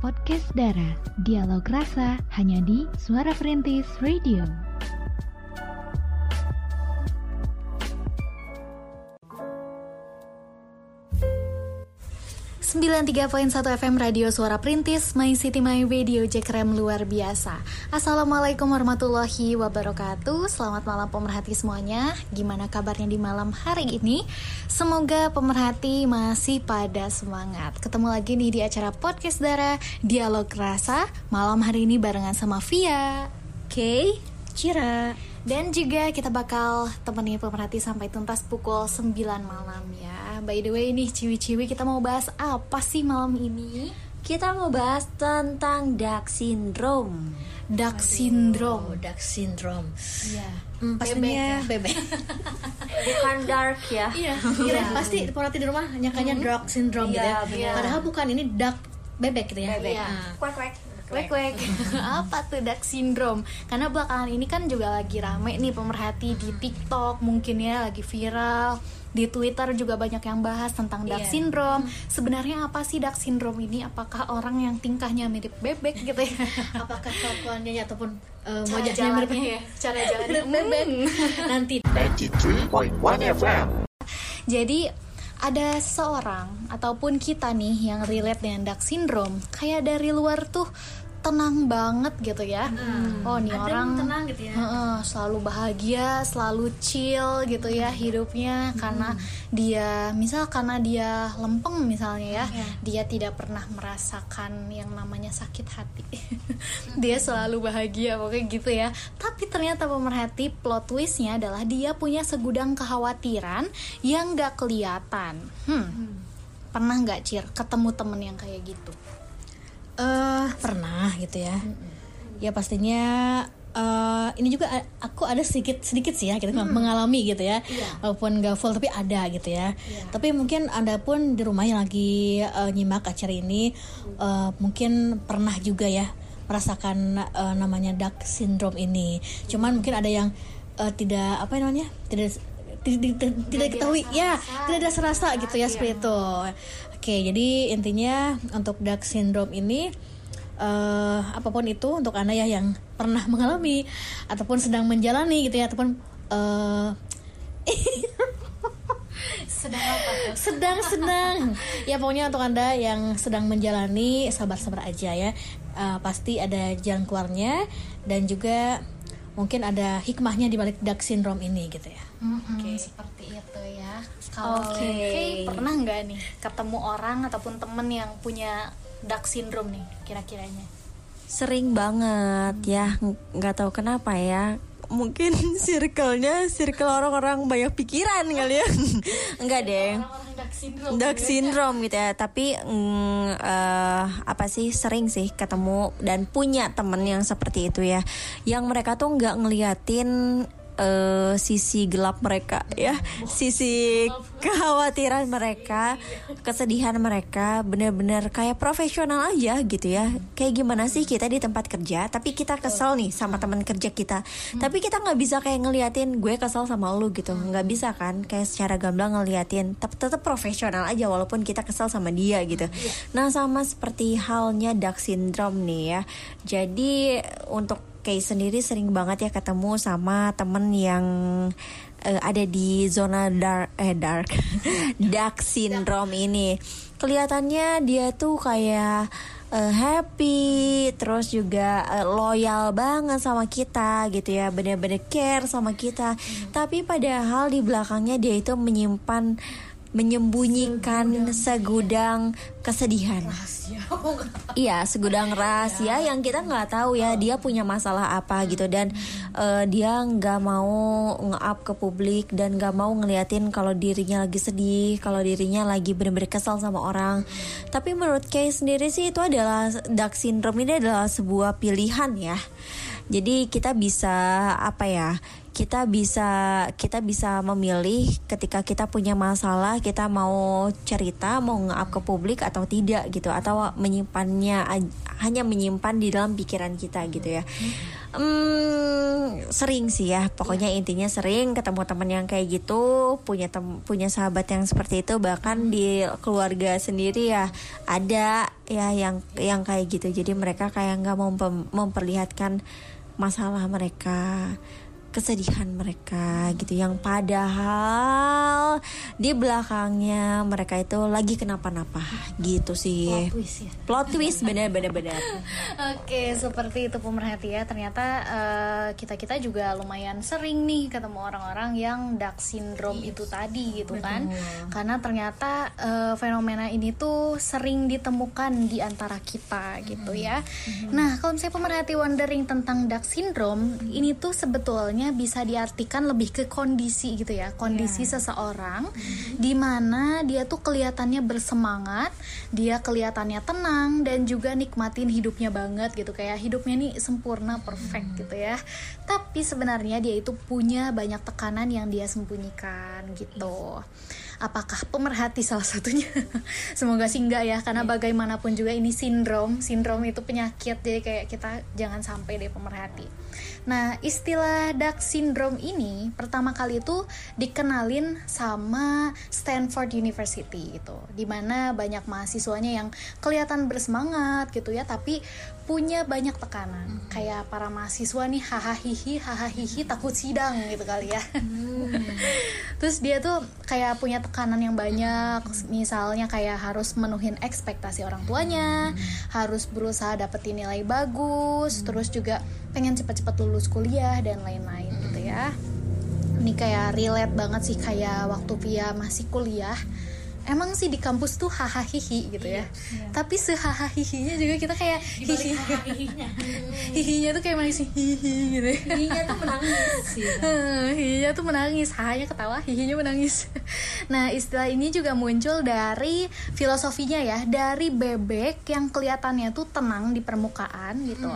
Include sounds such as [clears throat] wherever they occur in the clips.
podcast Dara. Dialog rasa hanya di Suara Perintis Radio. Sembilan tiga poin satu FM Radio Suara Perintis My City My Radio Jekrem luar biasa. Assalamualaikum warahmatullahi wabarakatuh. Selamat malam pemerhati semuanya. Gimana kabarnya di malam hari ini? Semoga pemerhati masih pada semangat. Ketemu lagi nih di acara Podcast Dara Dialog Rasa Malam hari ini barengan sama Via. Kay Cira. Dan juga kita bakal temenin pemerhati sampai tuntas pukul 9 malam ya By the way nih ciwi-ciwi kita mau bahas apa sih malam ini? Kita mau bahas tentang Duck Syndrome Duck Syndrome Duck Syndrome Iya hmm, Pastinya bebek [laughs] Bukan dark ya Iya Iya, pasti pemerhati di rumah nyangkanya dog syndrome gitu ya. Iya. Padahal bukan ini duck bebek gitu ya. Bebek. Iya. Nah, kwek Wek wek [laughs] Apa tuh Duck Syndrome? Karena belakangan ini kan juga lagi rame nih pemerhati di TikTok Mungkin ya lagi viral di Twitter juga banyak yang bahas tentang Duck Iya. Syndrome. Sebenarnya apa sih Duck Syndrome ini? Apakah orang yang tingkahnya mirip bebek gitu ya? [laughs] apakah kelakuannya ataupun uh, Cara wajahnya mirip ya, cara jalannya bebek? [laughs] Nanti 93.1 FM. Jadi ada seorang ataupun kita nih yang relate dengan Duck Syndrome, kayak dari luar tuh tenang banget gitu ya. Oh, nih orang tenang gitu ya. Heeh, selalu bahagia, selalu chill gitu ya hidupnya karena dia misal karena dia lempeng misalnya ya, dia tidak pernah merasakan yang namanya sakit hati. [laughs] dia selalu bahagia pokoknya gitu ya. Tapi ternyata pemerhati plot twistnya adalah dia punya segudang kekhawatiran yang gak kelihatan. Hmm. Pernah nggak Cir ketemu temen yang kayak gitu? Eh pernah gitu ya. Ya pastinya eh ini juga aku ada sedikit sedikit sih ya gitu mengalami gitu ya. Walaupun gak full tapi ada gitu ya. Tapi mungkin Anda pun di rumah yang lagi eh, nyimak acara ini eh, mungkin pernah juga ya merasakan eh, namanya Duck syndrome ini. Cuman mungkin ada yang eh, tidak apa namanya? tidak tidak, tidak, tidak diketahui ya tidak ada serasa gitu ya seperti itu oke jadi intinya untuk Duck syndrome ini eh apa pun itu untuk anda ya yang pernah mengalami ataupun sedang menjalani gitu ya ataupun eh [laughs] Sedang apa? sedang sedang ya pokoknya untuk anda yang sedang menjalani sabar-sabar aja ya Eh, pasti ada jalan keluarnya dan juga mungkin ada hikmahnya di balik Duck syndrome ini gitu ya Mm-mm, seperti itu ya. Kalau Oke. Kay pernah nggak nih ketemu orang ataupun temen yang punya Duck syndrome nih kira-kiranya? Sering banget ya Ng- nggak tahu kenapa ya Mungkin [laughs] circle-nya Circle orang-orang banyak pikiran kali ya. [laughs] Enggak deh. Orang-orang Duck syndrome. Duck syndrome gitu ya. Tapi mm, eh, apa sih sering sih ketemu dan punya temen yang seperti itu ya. Yang mereka tuh nggak ngeliatin eh, sisi gelap mereka ya sisi kekhawatiran mereka kesedihan mereka bener-bener kayak profesional aja gitu ya. Kayak gimana sih kita di tempat kerja tapi kita kesel nih sama teman kerja kita. Tapi kita nggak bisa kayak ngeliatin gue kesel sama lu gitu. Nggak bisa kan kayak secara gamblang ngeliatin. Tetap tetap profesional aja walaupun kita kesel sama dia gitu. Nah sama seperti halnya Duck syndrome nih ya. Jadi untuk Kay sendiri sering banget ya ketemu sama temen yang eh, ada di zona dark eh dark [laughs] dark syndrome ini. Kelihatannya dia tuh kayak eh, happy terus juga eh, loyal banget sama kita gitu ya bener-bener care sama kita. Tapi padahal di belakangnya dia itu menyimpan menyembunyikan segudang kesedihan Iya, segudang rahasia yang kita nggak tahu ya dia punya masalah apa gitu dan eh, dia nggak mau nge-up ke publik dan nggak mau ngeliatin kalau dirinya lagi sedih, kalau dirinya lagi bener-bener kesal sama orang. Tapi menurut Kay sendiri sih itu adalah Duck syndrome ini adalah sebuah pilihan ya. Jadi kita bisa apa ya? Kita bisa kita bisa memilih ketika kita punya masalah kita mau cerita, mau nge-up ke publik atau tidak gitu atau menyimpannya hanya menyimpan di dalam pikiran kita gitu ya. Hmm, sering sih ya. Pokoknya intinya sering ketemu teman yang kayak gitu, punya tem punya sahabat yang seperti itu bahkan di keluarga sendiri ya ada ya yang yang kayak gitu. Jadi mereka kayak nggak mau mem- memperlihatkan masalah mereka kesedihan mereka gitu. Yang padahal di belakangnya mereka itu lagi kenapa-napa gitu sih. Twist ya. Plot twist bener-bener bener [laughs] Oke, seperti itu pemerhati ya. Ternyata kita kita juga lumayan sering nih ketemu orang-orang yang dark syndrome itu tadi gitu kan. Karena ternyata eh, fenomena ini tuh sering ditemukan di antara kita gitu ya. Nah, kalau misalnya pemerhati wondering tentang dark syndrome, ini tuh sebetulnya bisa diartikan lebih ke kondisi gitu ya. Kondisi seseorang di mana dia tuh kelihatannya bersemangat, dia kelihatannya tenang dan juga nikmatin hidupnya banget gitu. Kayak hidupnya nih sempurna perfect gitu ya. Tapi sebenarnya dia itu punya banyak tekanan yang dia sembunyikan gitu apakah pemerhati salah satunya? [laughs] Semoga sih enggak ya karena bagaimanapun juga ini sindrom sindrom itu penyakit jadi kayak kita jangan sampai deh pemerhati. Nah istilah dark syndrome ini pertama kali itu dikenalin sama Stanford University gitu di mana banyak mahasiswanya yang kelihatan bersemangat gitu ya tapi punya banyak tekanan. Kayak para mahasiswa nih hahaha hahaha takut sidang gitu kali ya. [laughs] Terus dia tuh kayak punya tekanan yang banyak. Misalnya kayak harus menuhin ekspektasi orang tuanya harus berusaha dapetin nilai bagus terus juga pengen cepat-cepat lulus kuliah dan lain-lain gitu ya. Ini kayak relate banget sih kayak waktu Pia masih kuliah emang sih di kampus tuh hahaha hihi gitu ya. Tapi sehahaha hihinya juga kita kayak hihi hihinya [laughs] tuh kayak mana sih hihi gitu Ininya tuh menangis gitu. [laughs] hihinya tuh menangis. Hanya ketawa hihinya menangis. [laughs] Nah istilah ini juga muncul dari filosofinya ya. Dari bebek yang kelihatannya tuh tenang di permukaan gitu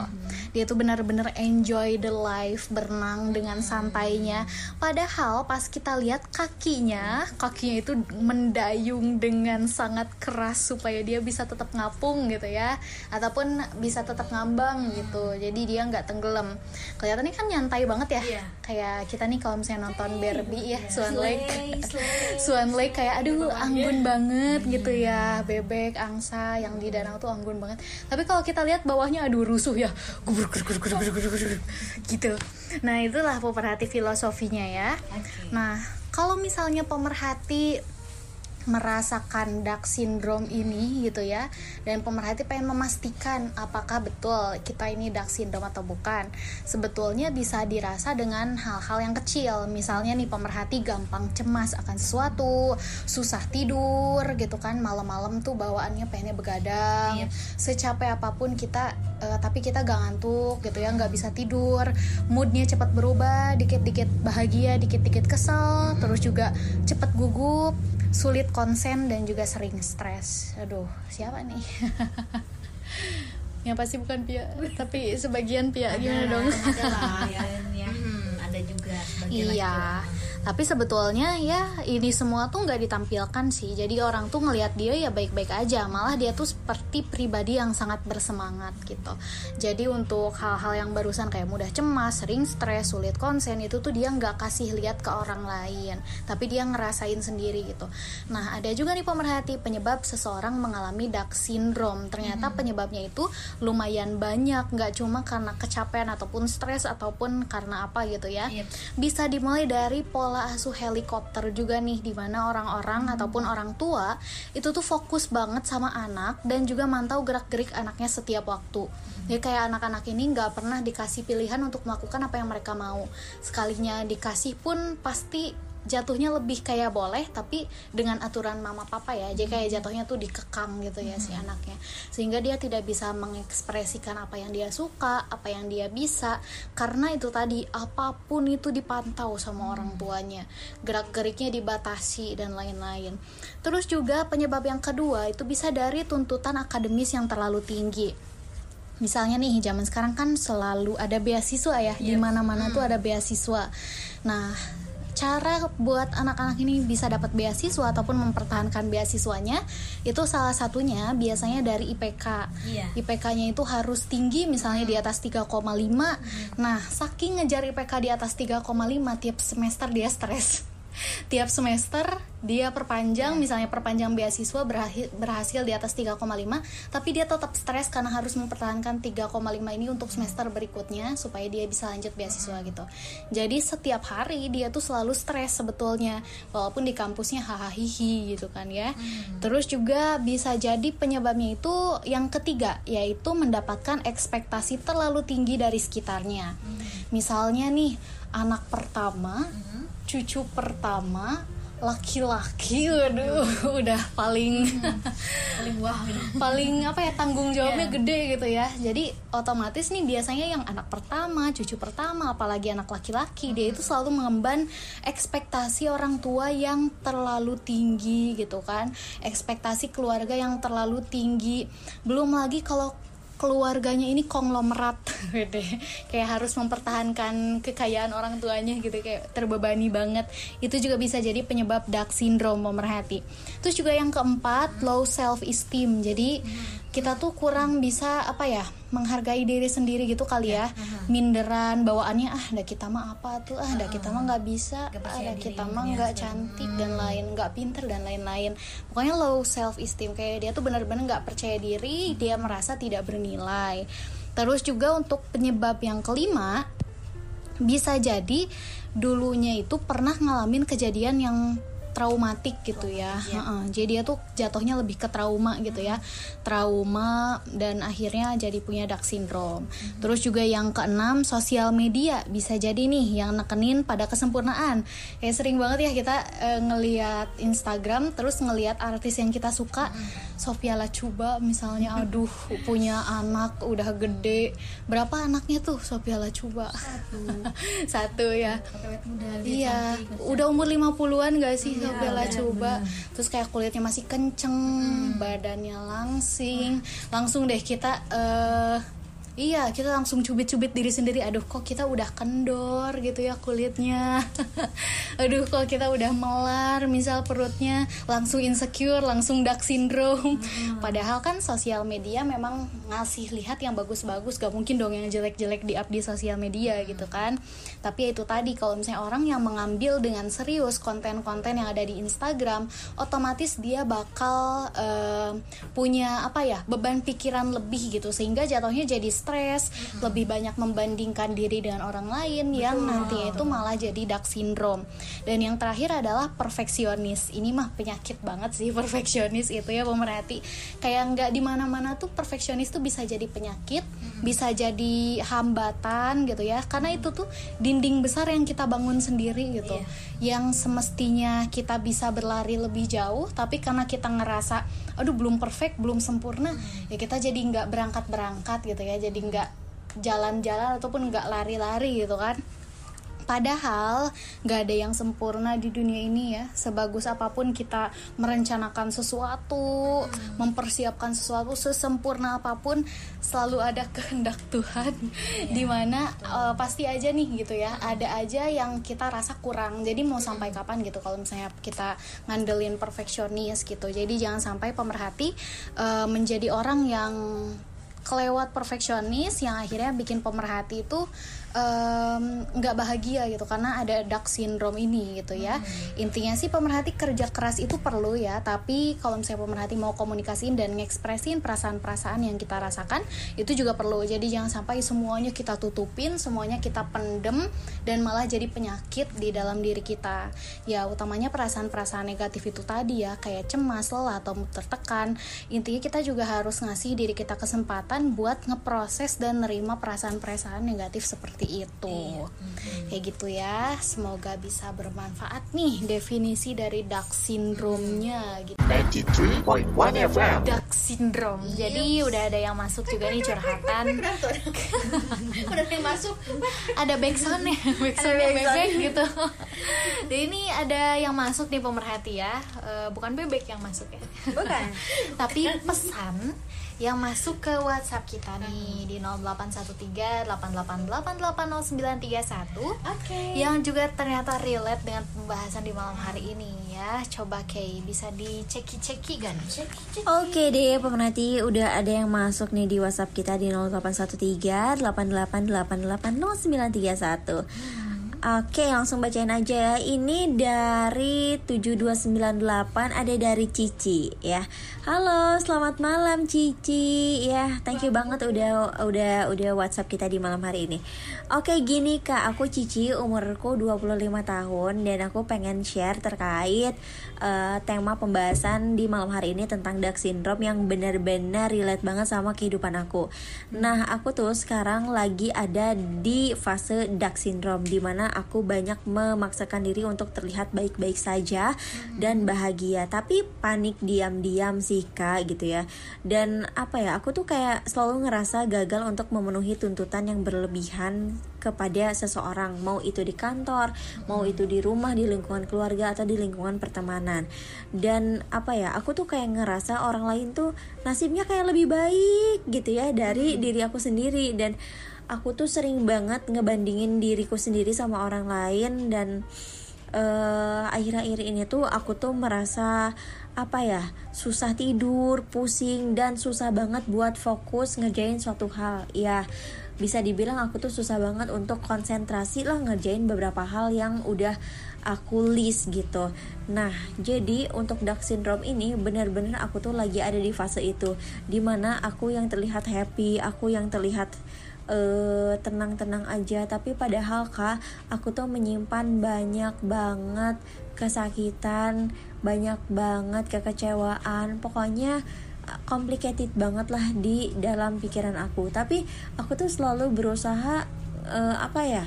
dia tuh benar-benar enjoy the life berenang dengan santainya. Padahal pas kita lihat kakinya kakinya itu mendayung dengan sangat keras supaya dia bisa tetap ngapung gitu ya ataupun bisa tetap ngambang gitu. Jadi dia nggak tenggelam. Kelihatannya kan nyantai banget ya. Iya. kayak kita nih kalau misalnya nonton Barbie ya Swan Lake. [laughs] Swan Lake kayak aduh anggun banget gitu ya. Bebek angsa yang di danau tuh anggun banget. Tapi kalau kita lihat bawahnya aduh rusuh ya gitu. Nah itulah pemerhati filosofinya ya. Nah kalau misalnya pemerhati merasakan dark syndrome ini gitu ya. Dan pemerhati pengen memastikan apakah betul kita ini dark syndrome atau bukan. Sebetulnya bisa dirasa dengan hal-hal yang kecil. Misalnya nih pemerhati gampang cemas akan sesuatu susah tidur gitu kan. Malam-malam tuh bawaannya pengennya begadang. Secapek apa pun kita eh, tapi kita gak ngantuk gitu ya nggak bisa tidur. Moodnya cepat berubah dikit-dikit bahagia dikit-dikit kesel terus juga cepat gugup sulit konsen dan juga sering stres. Aduh, siapa nih? [laughs] yang pasti bukan Pia, tapi sebagian Pia gimana dong? ada lah ya, [laughs] ya. Hmm, ada juga sebagian Iya, tapi sebetulnya ya ini semua tuh nggak ditampilkan sih. Jadi orang tuh ngelihat dia ya baik-baik aja, malah dia tuh seperti pribadi yang sangat bersemangat gitu. Jadi untuk hal-hal yang barusan kayak mudah cemas, sering stres, sulit konsen itu tuh dia nggak kasih lihat ke orang lain, tapi dia ngerasain sendiri gitu. Nah ada juga nih pemerhati penyebab seseorang mengalami dark syndrome. Ternyata penyebabnya itu lumayan banyak, nggak cuma karena kecapean ataupun stres ataupun karena apa gitu ya Yep. bisa dimulai dari pola asuh helikopter juga nih di mana orang-orang ataupun orang tua itu tuh fokus banget sama anak dan juga mantau gerak-gerik anaknya setiap waktu. Jadi kayak anak-anak ini nggak pernah dikasih pilihan untuk melakukan apa yang mereka mau. Sekalinya dikasih pun pasti jatuhnya lebih kayak boleh tapi dengan aturan mama papa ya. Jadi kayak jatuhnya tuh dikekang gitu ya si anaknya. Sehingga dia tidak bisa mengekspresikan apa yang dia suka apa yang dia bisa. Karena itu tadi apa pun itu dipantau sama orang tuanya. Gerak geriknya dibatasi dan lain-lain. Terus juga penyebab yang kedua itu bisa dari tuntutan akademis yang terlalu tinggi. Misalnya nih zaman sekarang kan selalu ada beasiswa ya. Di mana-mana tuh ada beasiswa. Nah cara buat anak-anak ini bisa dapat beasiswa ataupun mempertahankan beasiswanya itu salah satunya biasanya dari IPK. Iya. IPK-nya itu harus tinggi misalnya di atas 3,5. Nah, saking ngejar IPK di atas 3,5 tiap semester dia stres. Tiap semester dia perpanjang misalnya perpanjang beasiswa berhasil, berhasil di atas 3,5 tapi dia tetap stres karena harus mempertahankan 3,5 ini untuk semester berikutnya supaya dia bisa lanjut beasiswa gitu. Jadi setiap hari dia tuh selalu stres sebetulnya walaupun di kampusnya hahaha gitu kan ya. Terus juga bisa jadi penyebabnya itu yang ketiga yaitu mendapatkan ekspektasi terlalu tinggi dari sekitarnya. Misalnya nih anak pertama, cucu pertama laki-laki waduh [laughs] udah paling paling wah gitu. [laughs] paling apa ya tanggung jawabnya Iya. gede gitu ya jadi otomatis nih biasanya yang anak pertama cucu pertama apalagi anak laki-laki dia itu selalu mengemban ekspektasi orang tua yang terlalu tinggi gitu kan ekspektasi keluarga yang terlalu tinggi belum lagi kalau keluarganya ini konglomerat. [laughs] Gitu ya. kayak harus mempertahankan kekayaan orang tuanya gitu kayak terbebani banget. Itu juga bisa jadi penyebab dark syndrome pemerhati terus juga yang keempat low self esteem jadi kita tuh kurang bisa apa ya menghargai diri sendiri gitu kali ya. Minderan bawaannya ah dah kita mah apa tuh ah dah kita mah nggak bisa Nggak ah kita mah nggak cantik dan lain nggak pinter dan lain-lain. Pokoknya low self esteem kayak dia tuh benar-benar nggak percaya diri dia merasa tidak bernilai. Terus juga untuk penyebab yang kelima bisa jadi dulunya itu pernah ngalamin kejadian yang traumatik gitu ya. Heeh, Jadi dia tuh jatuhnya lebih ke trauma gitu ya. Trauma dan akhirnya jadi punya dark syndrome. Terus juga yang keenam sosial media bisa jadi nih yang nekenin pada kesempurnaan. Kayak sering banget ya kita eh, ngelihat Instagram terus ngelihat artis yang kita suka. Sofia Lacuba misalnya aduh punya anak udah gede. Berapa anaknya tuh Sofia Lacuba? Satu. [laughs] Satu ya. Muda Iya, cantik, udah umur 50-an gak sih Iya, Sofia Lacuba? benar-benar. Terus kayak kulitnya masih kenceng, badannya langsing. Langsung deh kita eh Iya, kita langsung cubit-cubit diri sendiri. Aduh, kok kita udah kendor gitu ya kulitnya. [laughs] Aduh, kok kita udah melar, misal perutnya langsung insecure, langsung dark syndrome. Padahal kan sosial media memang ngasih lihat yang bagus-bagus, gak mungkin dong yang jelek-jelek di up di sosial media gitu kan. Tapi ya itu tadi kalau misalnya orang yang mengambil dengan serius konten-konten yang ada di Instagram, otomatis dia bakal eh, punya apa ya beban pikiran lebih gitu sehingga jatuhnya jadi stres, lebih banyak membandingkan diri dengan orang lain yang nantinya itu malah jadi dark syndrome. Dan yang terakhir adalah perfeksionis. Ini mah penyakit banget sih [laughs] perfeksionis itu ya pemerhati. Kayak nggak di mana-mana tuh perfeksionis tuh bisa jadi penyakit, bisa jadi hambatan gitu ya. Karena itu tuh dinding besar yang kita bangun sendiri gitu. Yang semestinya kita bisa berlari lebih jauh, tapi karena kita ngerasa aduh belum perfect, belum sempurna, ya kita jadi nggak berangkat-berangkat gitu ya. Jadi nggak jalan-jalan ataupun nggak lari-lari gitu kan. Padahal gak ada yang sempurna di dunia ini ya. Sebagus apa pun kita merencanakan sesuatu Mempersiapkan sesuatu sesempurna apa pun Selalu ada [laughs] kehendak Tuhan. Di mana eh, pasti aja nih gitu ya Ada aja yang kita rasa kurang. Jadi mau sampai kapan gitu Kalau misalnya kita ngandelin perfeksionis gitu. Jadi jangan sampai pemerhati eh, Menjadi orang yang kelewat perfeksionis yang akhirnya bikin pemerhati itu nggak bahagia gitu karena ada dark syndrome ini gitu ya. Intinya sih pemerhati kerja keras itu perlu ya tapi kalau misalnya pemerhati mau komunikasiin dan ngekspresin perasaan-perasaan yang kita rasakan itu juga perlu. Jadi jangan sampai semuanya kita tutupin semuanya kita pendem dan malah jadi penyakit di dalam diri kita. Ya utamanya perasaan-perasaan negatif itu tadi ya kayak cemas lelah atau tertekan. Intinya kita juga harus ngasih diri kita kesempatan buat ngeproses dan nerima perasaan-perasaan negatif seperti itu. Kayak gitu ya. Semoga bisa bermanfaat nih definisi dari dark syndrome-nya gitu. 93.1 FM. dark syndrome. Jadi udah ada yang masuk juga nih curhatan. [laughs] Udah yang masuk. Ada backsoundnya backsoundnya bebek gitu. Jadi ini ada yang masuk nih pemerhati ya. Eh, bukan bebek yang masuk ya. Bukan. [laughs] tapi pesan yang masuk ke WhatsApp kita nih di 0813 8888091 Oke. yang juga ternyata relate dengan pembahasan di malam hari ini ya. Coba Kay bisa diceki-ceki kan? Oke deh pemerhati udah ada yang masuk nih di WhatsApp kita di 0813 88880931. Oke langsung bacain aja ya. Ini dari 7298 ada dari Cici ya. Halo selamat malam Cici. Ya thank you banget udah udah udah WhatsApp kita di malam hari ini. Oke gini kak. Aku Cici umurku 25 tahun Dan aku pengen share terkait eh, tema pembahasan di malam hari ini tentang Dark Syndrome yang benar-benar relate banget sama kehidupan aku. Nah, aku tuh sekarang lagi ada di fase Dark Syndrome di mana aku banyak memaksakan diri untuk terlihat baik-baik saja dan bahagia, tapi panik diam-diam sih kak gitu ya. Dan apa ya, aku tuh kayak selalu ngerasa gagal untuk memenuhi tuntutan yang berlebihan kepada seseorang. Mau itu di kantor mau itu di rumah di lingkungan keluarga atau di lingkungan pertemanan. Dan apa ya aku tuh kayak ngerasa orang lain tuh nasibnya kayak lebih baik gitu ya dari diri aku sendiri. Dan aku tuh sering banget ngebandingin diriku sendiri sama orang lain dan eh, akhir-akhir ini tuh aku tuh merasa apa ya susah tidur pusing dan susah banget buat fokus ngerjain suatu hal. Ya bisa dibilang aku tuh susah banget untuk konsentrasi lah ngerjain beberapa hal yang udah aku list gitu. Nah jadi untuk dark syndrome ini benar-benar aku tuh lagi ada di fase itu di mana aku yang terlihat happy aku yang terlihat eh, tenang-tenang aja. Tapi padahal kak aku tuh menyimpan banyak banget kesakitan banyak banget kekecewaan. Pokoknya uh, complicated banget lah di dalam pikiran aku. Tapi aku tuh selalu berusaha eh, apa ya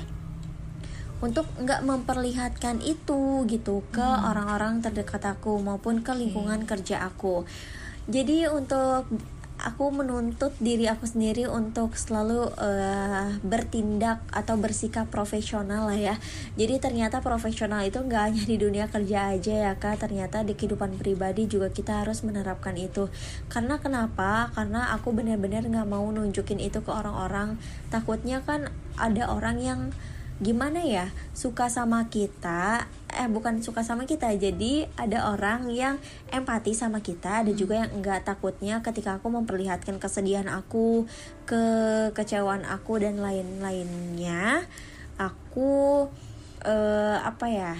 untuk nggak memperlihatkan itu gitu ke orang-orang terdekat aku maupun ke lingkungan kerja aku. Jadi untuk aku menuntut diri aku sendiri untuk selalu eh, bertindak atau bersikap profesional lah ya. Jadi ternyata profesional itu nggak hanya di dunia kerja aja ya kak. Ternyata di kehidupan pribadi juga kita harus menerapkan itu. Karena kenapa? Karena aku benar-benar nggak mau nunjukin itu ke orang-orang. Takutnya kan ada orang yang gimana ya suka sama kita eh bukan suka sama kita jadi ada orang yang empati sama kita ada juga yang enggak takutnya ketika aku memperlihatkan kesedihan aku kekecewaan aku dan lain-lainnya. Aku eh, apa ya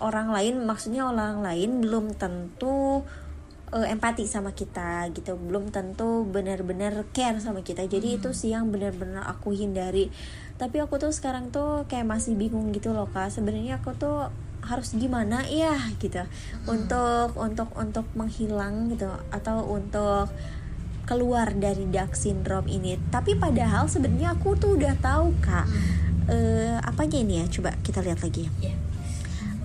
orang lain maksudnya orang lain belum tentu eh, empati sama kita gitu. Belum tentu benar-benar care sama kita. Jadi itu sih yang benar-benar aku hindari. Tapi aku tuh sekarang tuh kayak masih bingung gitu loh kak. Sebenarnya aku tuh harus gimana ya gitu. Untuk untuk untuk menghilang gitu atau untuk keluar dari dark syndrome ini. Tapi padahal sebenarnya aku tuh udah tahu kak. Eh, apanya ini ya? Coba kita lihat lagi.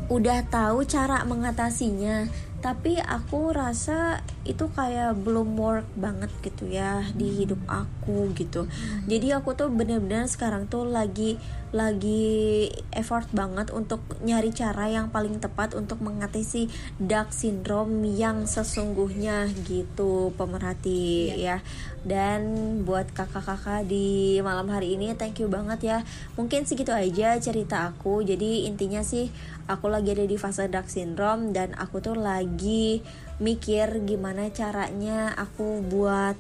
Udah tahu cara mengatasinya tapi aku rasa itu kayak belum work banget gitu ya di hidup aku gitu. Jadi aku tuh bener-bener sekarang tuh lagi lagi effort banget untuk nyari cara yang paling tepat untuk mengatasi dark syndrome yang sesungguhnya gitu pemerhati ya. Dan buat kakak-kakak di malam hari ini thank you banget ya. Mungkin segitu aja cerita aku. Jadi intinya sih aku lagi ada di fase dark syndrome dan aku tuh lagi mikir gimana caranya aku buat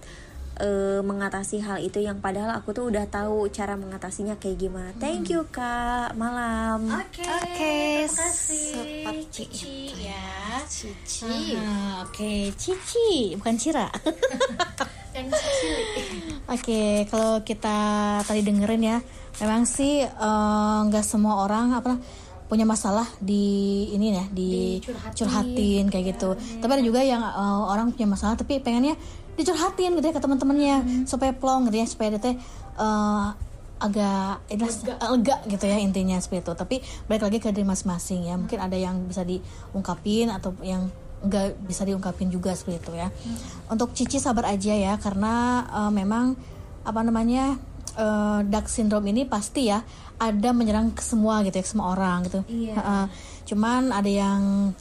eh, mengatasi hal itu yang padahal aku tuh udah tahu cara mengatasinya kayak gimana. Thank you kak. Malam. Oke. Oke, Seperti Cici itu ya, Cici. Ah, Oke, Cici, bukan Cira. [laughs] Yang Cici. Oke, kalau kita tadi dengerin ya, memang sih eh, nggak semua orang apa punya masalah di ini ya di curhatin, kayak gitu. Tapi ada juga yang eh, orang punya masalah tapi pengennya dicurhatin gitu ya ke teman-temannya supaya plong gitu ya supaya dia teh eh, agak eh, lega. lega gitu ya intinya seperti itu. Tapi balik lagi ke diri masing-masing ya. Mungkin ada yang bisa diungkapin atau yang nggak bisa diungkapin juga seperti itu ya. Untuk Cici sabar aja ya karena eh, memang apa namanya eh, dark syndrome ini pasti ya ada menyerang ke semua gitu ya ke semua orang gitu. Iya. Heeh. cuman ada yang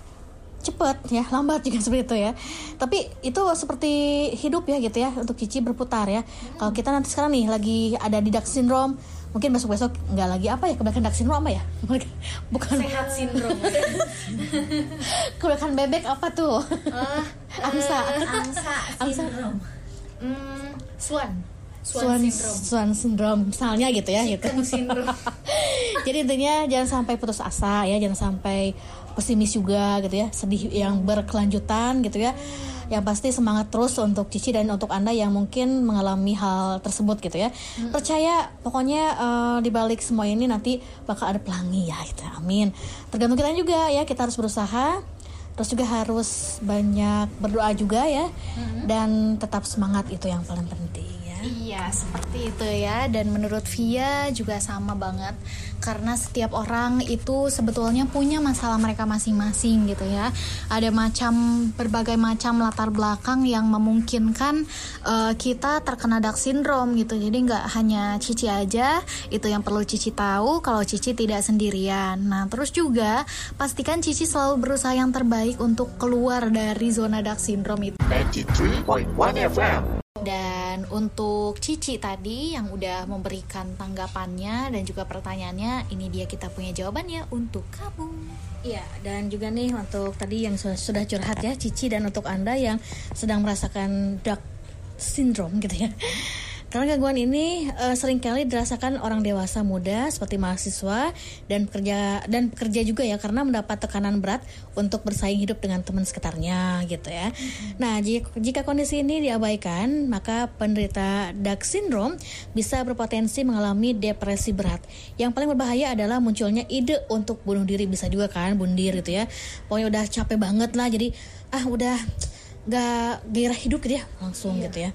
cepet ya lambat juga [laughs] seperti itu ya tapi itu seperti hidup ya gitu ya untuk Cici berputar ya kalau kita nanti sekarang nih lagi ada di Duck syndrome mungkin besok besok nggak lagi apa ya kebanyakan Duck syndrome apa ya [laughs] bukan Sehat sindrom. [laughs] kebanyakan bebek apa tuh Ah, Angsa. eh, angsa Angsa. sindrom. Hmm, swan. Swan, Swan syndrome misalnya gitu ya gitu. [laughs] Jadi intinya jangan sampai putus asa ya, jangan sampai pesimis juga gitu ya, sedih yang berkelanjutan gitu ya. Yang pasti semangat terus untuk Cici dan untuk Anda yang mungkin mengalami hal tersebut gitu ya. Percaya pokoknya eh, di balik semua ini nanti bakal ada pelangi ya gitu. Amin. Tergantung kita juga ya, kita harus berusaha terus juga harus banyak berdoa juga ya dan tetap semangat itu yang paling penting ya. Iya, seperti itu ya. Dan menurut Via juga sama banget. Karena setiap orang itu sebetulnya punya masalah mereka masing-masing gitu ya. Ada macam berbagai macam latar belakang yang memungkinkan eh, kita terkena Duck syndrome gitu. Jadi nggak hanya Cici aja itu yang perlu Cici tahu kalau Cici tidak sendirian. Nah, terus juga pastikan Cici selalu berusaha yang terbaik untuk keluar dari zona Duck syndrome itu. 93.1 FM. Dan untuk Cici tadi yang udah memberikan tanggapannya dan juga pertanyaannya, ini dia kita punya jawabannya untuk kamu. Iya, dan juga nih untuk tadi yang sudah, curhat ya Cici dan untuk Anda yang sedang merasakan dark syndrome gitu ya. Karena gangguan ini eh, sering kali dirasakan orang dewasa muda seperti mahasiswa dan pekerja dan pekerja juga ya karena mendapat tekanan berat untuk bersaing hidup dengan teman sekitarnya gitu ya. Nah, jika, jika kondisi ini diabaikan, maka penderita Dark syndrome bisa berpotensi mengalami depresi berat. Yang paling berbahaya adalah munculnya ide untuk bunuh diri bisa juga kan, bunuh diri gitu ya. Pokoknya udah capek banget lah jadi ah udah gak gairah hidup gitu ya langsung gitu ya.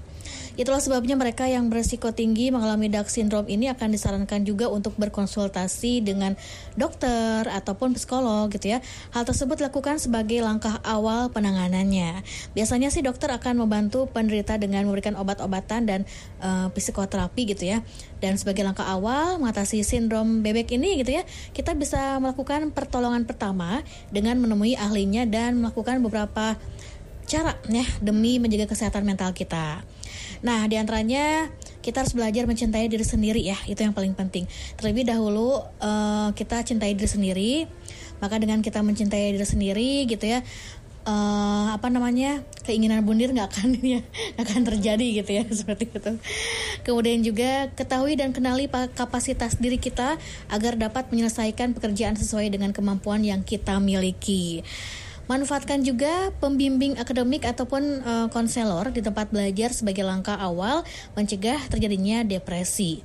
Itulah sebabnya mereka yang beresiko tinggi mengalami Dark syndrome ini akan disarankan juga untuk berkonsultasi dengan dokter ataupun psikolog gitu ya. Hal tersebut dilakukan sebagai langkah awal penanganannya. Biasanya sih dokter akan membantu penderita dengan memberikan obat-obatan dan eh, psikoterapi gitu ya. Dan sebagai langkah awal mengatasi sindrom bebek ini gitu ya, kita bisa melakukan pertolongan pertama dengan menemui ahlinya dan melakukan beberapa cara ya demi menjaga kesehatan mental kita. Nah, di antaranya kita harus belajar mencintai diri sendiri ya, itu yang paling penting. Terlebih dahulu eh, kita cintai diri sendiri, maka dengan kita mencintai diri sendiri gitu ya, eh, apa namanya keinginan bundir nggak akan [laughs] ya akan terjadi gitu ya [laughs] seperti itu. Kemudian juga ketahui dan kenali pa- kapasitas diri kita agar dapat menyelesaikan pekerjaan sesuai dengan kemampuan yang kita miliki. Manfaatkan juga pembimbing akademik ataupun eh, konselor di tempat belajar sebagai langkah awal mencegah terjadinya depresi.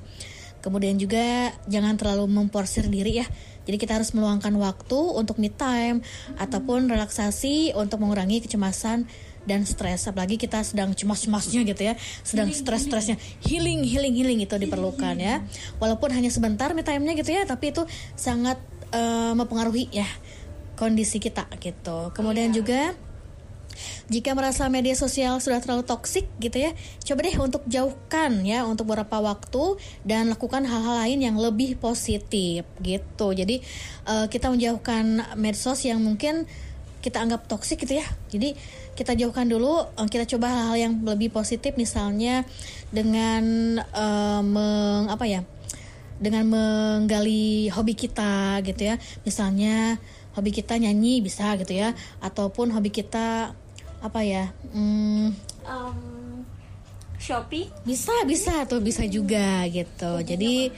Kemudian juga jangan terlalu memporsir diri ya. Jadi kita harus meluangkan waktu untuk me time ataupun relaksasi untuk mengurangi kecemasan dan stres. Apalagi kita sedang cemas-cemasnya gitu ya, sedang stres-stresnya. Healing, healing, healing itu diperlukan ya. Walaupun hanya sebentar me time-nya gitu ya, tapi itu sangat eh, mempengaruhi ya kondisi kita gitu. Kemudian juga jika merasa media sosial sudah terlalu toksik gitu ya, coba deh untuk jauhkan ya untuk beberapa waktu dan lakukan hal-hal lain yang lebih positif gitu. Jadi eh, kita menjauhkan medsos yang mungkin kita anggap toksik gitu ya. Jadi kita jauhkan dulu, eh, kita coba hal-hal yang lebih positif misalnya dengan eh, meng apa ya? Dengan menggali hobi kita gitu ya. Misalnya hobi kita nyanyi bisa gitu ya ataupun hobi kita apa ya? Hmm, Shopee? Bisa bisa tuh bisa juga gitu. Jadi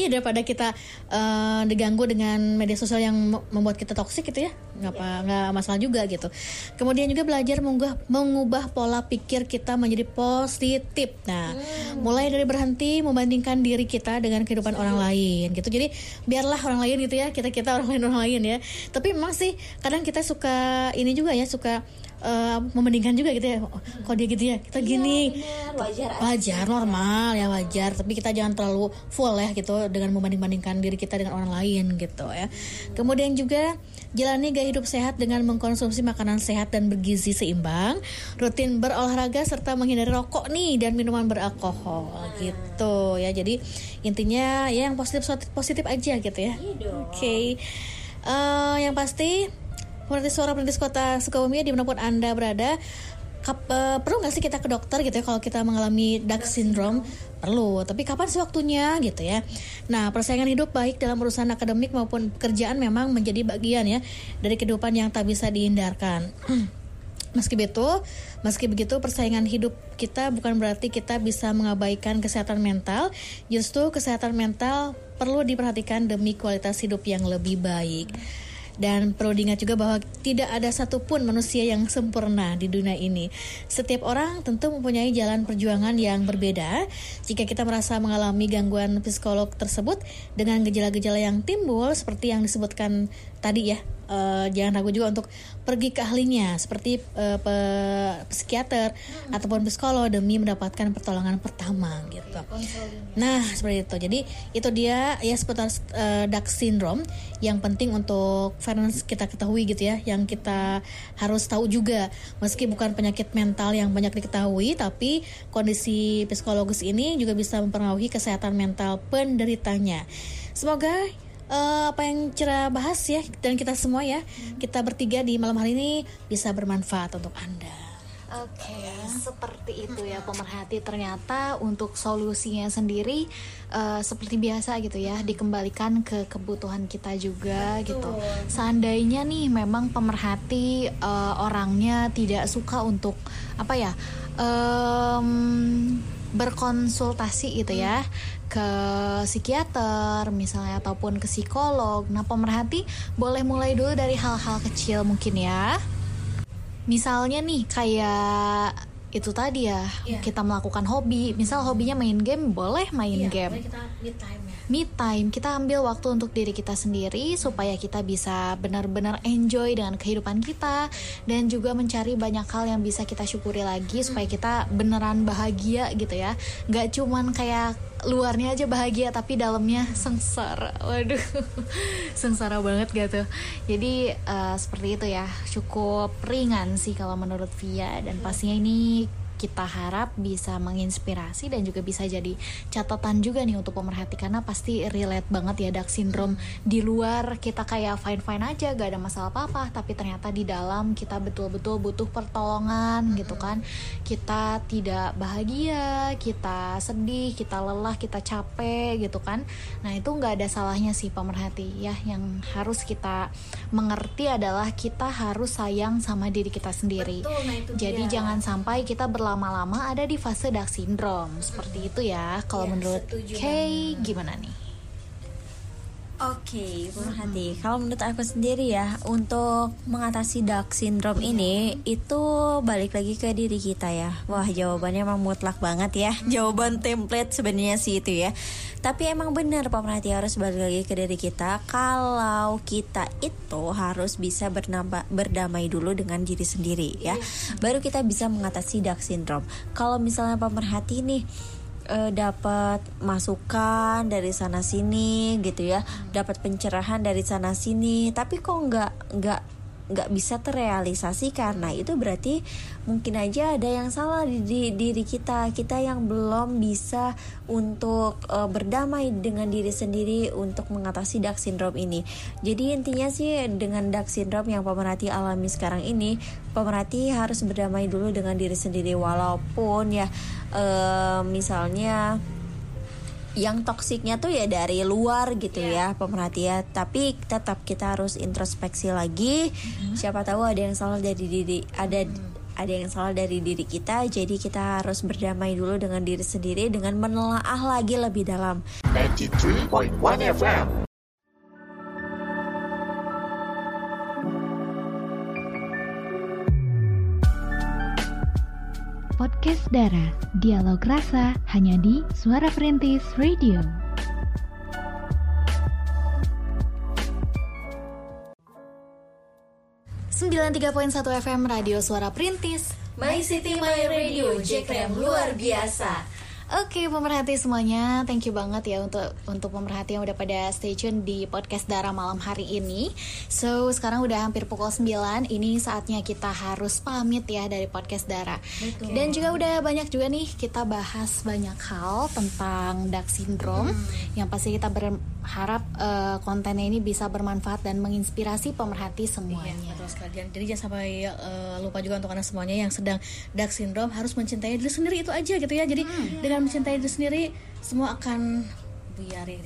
ya? [laughs] Daripada kita eh, diganggu dengan media sosial yang mem- membuat kita toksik gitu ya. Nggak apa nggak masalah juga gitu. Kemudian juga belajar mengubah mengubah pola pikir kita menjadi positif. Nah mulai dari berhenti membandingkan diri kita dengan kehidupan orang lain gitu. Jadi biarlah orang lain gitu ya kita kita orang lain orang lain ya. Tapi memang sih kadang kita suka ini juga ya suka eh, membandingkan juga gitu ya. Kok dia gitu ya? Kita gini. wajar wajar normal ya wajar. Tapi kita jangan terlalu full ya gitu dengan membanding-bandingkan diri kita dengan orang lain gitu ya. Kemudian juga jalani gaya hidup sehat dengan mengkonsumsi makanan sehat dan bergizi seimbang rutin berolahraga serta menghindari rokok nih dan minuman beralkohol gitu ya. Jadi intinya ya yang positif positif aja gitu ya. Oke. Eh, yang pasti pemerhati suara perintis kota Sukabumi di mana pun anda berada kap, eh, perlu nggak sih kita ke dokter gitu ya kalau kita mengalami Dark syndrome perlu tapi kapan sih waktunya gitu ya nah persaingan hidup baik dalam urusan akademik maupun pekerjaan memang menjadi bagian ya dari kehidupan yang tak bisa dihindarkan [clears throat] Meski begitu, meski begitu persaingan hidup kita bukan berarti kita bisa mengabaikan kesehatan mental. Justru kesehatan mental perlu diperhatikan demi kualitas hidup yang lebih baik. Dan perlu diingat juga bahwa tidak ada satupun manusia yang sempurna di dunia ini. Setiap orang tentu mempunyai jalan perjuangan yang berbeda. Jika kita merasa mengalami gangguan psikolog tersebut dengan gejala-gejala yang timbul seperti yang disebutkan tadi ya, eh, jangan ragu juga untuk pergi ke ahlinya seperti eh, pe- psikiater ataupun psikolog demi mendapatkan pertolongan pertama gitu. Nah seperti itu. Jadi itu dia ya seputar eh, Dark syndrome yang penting untuk finance kita ketahui gitu ya, yang kita harus tahu juga meski bukan penyakit mental yang banyak diketahui, tapi kondisi psikologis ini juga bisa mempengaruhi kesehatan mental penderitanya. Semoga eh, apa yang cerah bahas ya dan kita semua ya kita bertiga di malam hari ini bisa bermanfaat untuk anda. Oke, seperti itu ya pemerhati. Ternyata untuk solusinya sendiri eh, seperti biasa gitu ya, dikembalikan ke kebutuhan kita juga gitu. Seandainya nih memang pemerhati eh, orangnya tidak suka untuk apa ya? em, berkonsultasi gitu ya ke psikiater misalnya ataupun ke psikolog. Nah, pemerhati boleh mulai dulu dari hal-hal kecil mungkin ya. Misalnya nih kayak itu tadi ya Iya. kita melakukan hobi misal hobinya main game boleh main game kita me time ya. me time kita ambil waktu untuk diri kita sendiri supaya kita bisa benar-benar enjoy dengan kehidupan kita dan juga mencari banyak hal yang bisa kita syukuri lagi supaya kita beneran bahagia gitu ya nggak cuman kayak luarnya aja bahagia tapi dalamnya sengsara. Waduh [laughs] sengsara banget gitu jadi eh, seperti itu ya. Cukup ringan sih kalau menurut Via. Dan pastinya ini kita harap bisa menginspirasi dan juga bisa jadi catatan juga nih untuk pemerhati karena pasti relate banget ya dark syndrome. Di luar kita kayak fine fine aja gak ada masalah apa apa tapi ternyata di dalam kita betul-betul butuh pertolongan gitu kan. Kita tidak bahagia kita sedih kita lelah kita capek gitu kan. Nah itu nggak ada salahnya sih pemerhati. Ya yang harus kita mengerti adalah kita harus sayang sama diri kita sendiri. Betul, nah itu jadi dia. jangan sampai kita berlama-lama ada di fase dark syndrome. Seperti itu ya kalau Iya, menurut Kay gimana nih Oke, pemerhati. Kalau menurut aku sendiri ya, untuk mengatasi dark syndrome ini itu balik lagi ke diri kita ya. Wah, jawabannya emang mutlak banget ya. Jawaban template sebenarnya sih itu ya. Tapi emang benar pemerhati harus balik lagi ke diri kita kalau kita itu harus bisa bernamba, berdamai dulu dengan diri sendiri ya. Baru kita bisa mengatasi dark syndrome. Kalau misalnya pemerhati nih eh, dapat masukan dari sana sini gitu ya. Dapat pencerahan dari sana sini. Tapi kok nggak nggak nggak bisa terrealisasi karena itu berarti mungkin aja ada yang salah di, di diri kita. Kita yang belum bisa untuk eh, berdamai dengan diri sendiri untuk mengatasi dark syndrome ini. Jadi intinya sih dengan dark syndrome yang pemerhati alami sekarang ini pemerhati harus berdamai dulu dengan diri sendiri. Walaupun ya eh, misalnya yang toksiknya tuh ya dari luar gitu ya pemerhati ya. Tapi tetap kita harus introspeksi lagi. Siapa tahu ada yang salah dari diri ada ada yang salah dari diri kita. Jadi kita harus berdamai dulu dengan diri sendiri dengan menelaah lagi lebih dalam. 93.1 FM. Podcast Dara, dialog rasa hanya di Suara Perintis Radio. sembilan 93.1 FM Radio Suara Perintis. My City My Radio Jekrem luar biasa Oke pemerhati semuanya, thank you banget ya untuk untuk pemerhati yang udah pada stay tune di podcast Dara malam hari ini. So sekarang udah hampir pukul 9, ini saatnya kita harus pamit ya dari podcast Dara. Dan juga udah banyak juga nih kita bahas banyak hal tentang dark syndrome. Yang pasti kita ber- harap eh, kontennya ini bisa bermanfaat dan menginspirasi pemerhati Iya, semuanya. betul sekali. Dan- Jadi jangan sampai eh, lupa juga untuk anak semuanya yang sedang dark syndrome harus mencintai diri sendiri itu aja gitu ya. Jadi dengan mencintai diri sendiri semua akan buyar ya,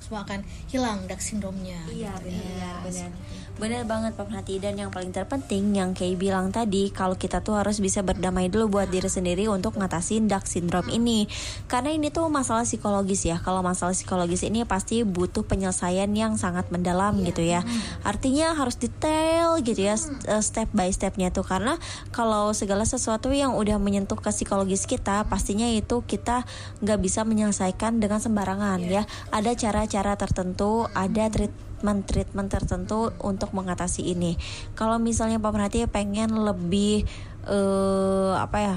semua akan hilang dark syndrome-nya. Iya gitu ya. benar benar benar banget pemerhati dan yang paling terpenting yang Kay bilang tadi kalau kita tuh harus bisa berdamai dulu buat diri sendiri untuk ngatasin dark syndrome ini. Karena ini tuh masalah psikologis ya. Kalau masalah psikologis ini pasti butuh penyelesaian yang sangat mendalam gitu ya. artinya harus detail gitu ya eh, step by stepnya tuh. Karena kalau segala sesuatu yang udah menyentuh ke psikologis kita pastinya itu kita nggak bisa menyelesaikan dengan sembarangan ya. Ada cara-cara tertentu ada treatment-treatment tertentu untuk mengatasi ini. Kalau misalnya pemerhati pengen lebih eh, apa ya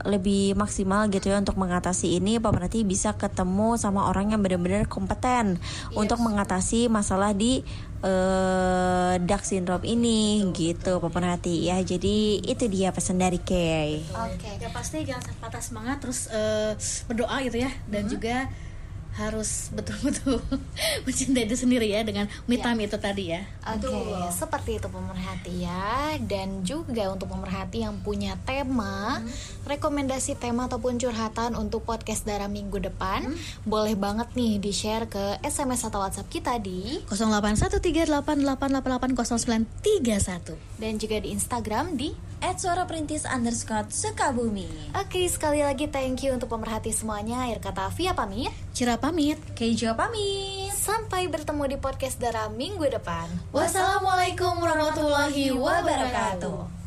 lebih maksimal gitu ya untuk mengatasi ini pemerhati bisa ketemu sama orang yang benar-benar kompeten untuk mengatasi masalah di eh, dark syndrome ini gitu pemerhati ya jadi itu dia pesan dari Kay. Oke. Ya pasti jangan patah semangat terus eh, berdoa gitu ya. Dan juga harus betul-betul [laughs] mencintai diri sendiri ya dengan me time itu tadi ya. Oke, seperti itu pemerhati ya. Dan juga untuk pemerhati yang punya tema, rekomendasi tema ataupun curhatan untuk podcast Dara minggu depan, boleh banget nih di-share ke SMS atau WhatsApp kita di 081388880931. dan juga di Instagram di at suara perintis underscore Sukabumi Oke, sekali lagi thank you untuk pemerhati semuanya. Akhir kata Via pamit. Cira pamit. Keijo pamit Sampai bertemu di podcast Dara minggu depan. Wassalamualaikum warahmatullahi wabarakatuh